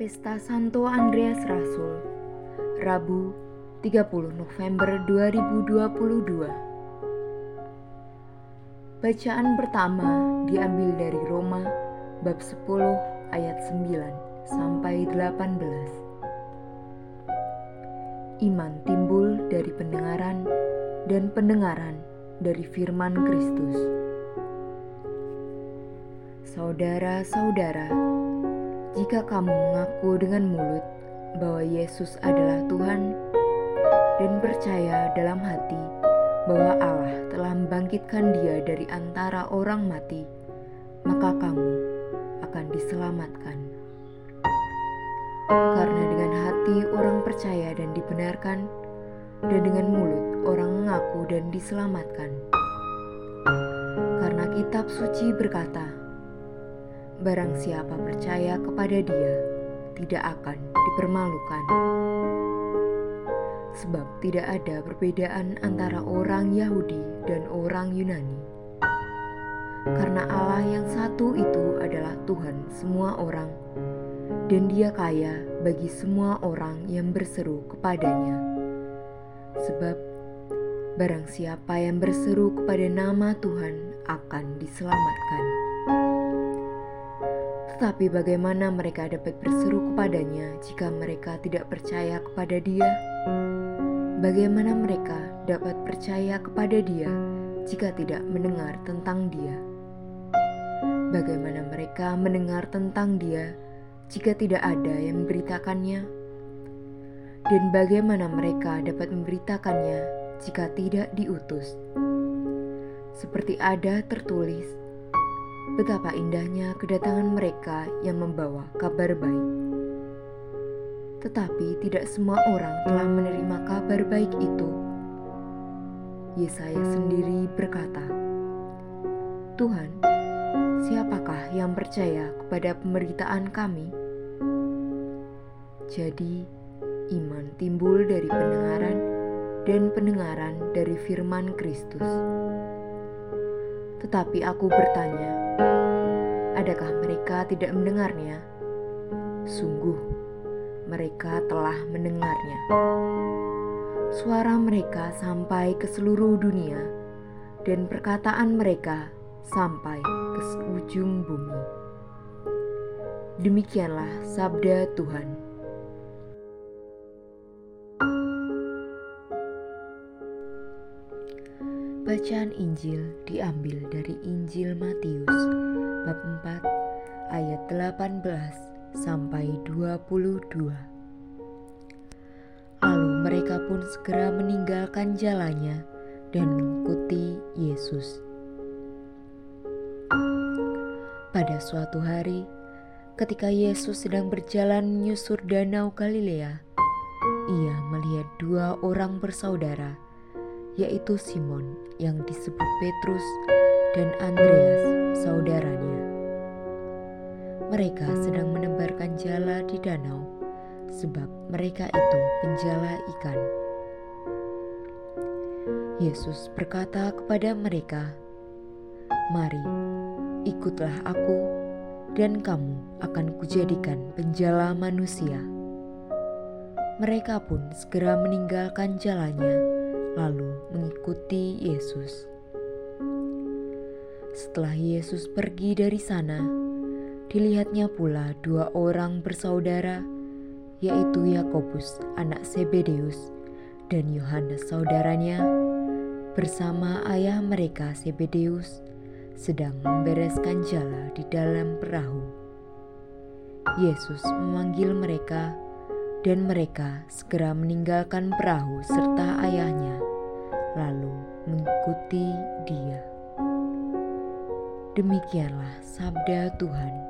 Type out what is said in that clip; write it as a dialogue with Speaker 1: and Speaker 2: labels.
Speaker 1: Pesta Santo Andreas Rasul Rabu 30 November 2022 Bacaan pertama diambil dari Roma bab 10 ayat 9 sampai 18 Iman timbul dari pendengaran dan pendengaran dari firman Kristus. Saudara-saudara, jika kamu mengaku dengan mulut bahwa Yesus adalah Tuhan dan percaya dalam hati bahwa Allah telah membangkitkan Dia dari antara orang mati, maka kamu akan diselamatkan. Karena dengan hati orang percaya dan dibenarkan, dan dengan mulut orang mengaku dan diselamatkan. Karena kitab suci berkata, Barang siapa percaya kepada Dia, tidak akan dipermalukan. Sebab tidak ada perbedaan antara orang Yahudi dan orang Yunani. Karena Allah yang satu itu adalah Tuhan semua orang, dan Dia kaya bagi semua orang yang berseru kepadanya. Sebab barang siapa yang berseru kepada nama Tuhan akan diselamatkan. Tetapi bagaimana mereka dapat berseru kepadanya jika mereka tidak percaya kepada dia? Bagaimana mereka dapat percaya kepada dia jika tidak mendengar tentang dia? Bagaimana mereka mendengar tentang dia jika tidak ada yang memberitakannya? Dan bagaimana mereka dapat memberitakannya jika tidak diutus? Seperti ada tertulis, betapa indahnya kedatangan mereka yang membawa kabar baik. Tetapi tidak semua orang telah menerima kabar baik itu. Yesaya sendiri berkata, "Tuhan, siapakah yang percaya kepada pemberitaan kami?" Jadi, iman timbul dari pendengaran, dan pendengaran dari firman Kristus. Tetapi aku bertanya, Adakah mereka tidak mendengarnya? Sungguh, mereka telah mendengarnya. Suara mereka sampai ke seluruh dunia, dan perkataan mereka sampai ke ujung bumi. Demikianlah sabda Tuhan. Bacaan Injil diambil dari Injil Matius bab 4 ayat 18 sampai 22. Lalu mereka pun segera meninggalkan jalannya dan mengikuti Yesus. Pada suatu hari, ketika Yesus sedang berjalan menyusur danau Galilea, ia melihat dua orang bersaudara, yaitu Simon yang disebut Petrus dan Andreas, saudaranya. Mereka sedang menebarkan jala di danau, sebab mereka itu penjala ikan. Yesus berkata kepada mereka, "Mari, ikutlah Aku, dan kamu akan kujadikan penjala manusia." Mereka pun segera meninggalkan jalannya, lalu mengikuti Yesus. Setelah Yesus pergi dari sana, dilihatnya pula dua orang bersaudara, yaitu Yakobus, anak Sebedeus, dan Yohanes, saudaranya, bersama ayah mereka Sebedeus, sedang membereskan jala di dalam perahu. Yesus memanggil mereka, dan mereka segera meninggalkan perahu serta ayahnya, lalu mengikuti Dia. Demikianlah sabda Tuhan.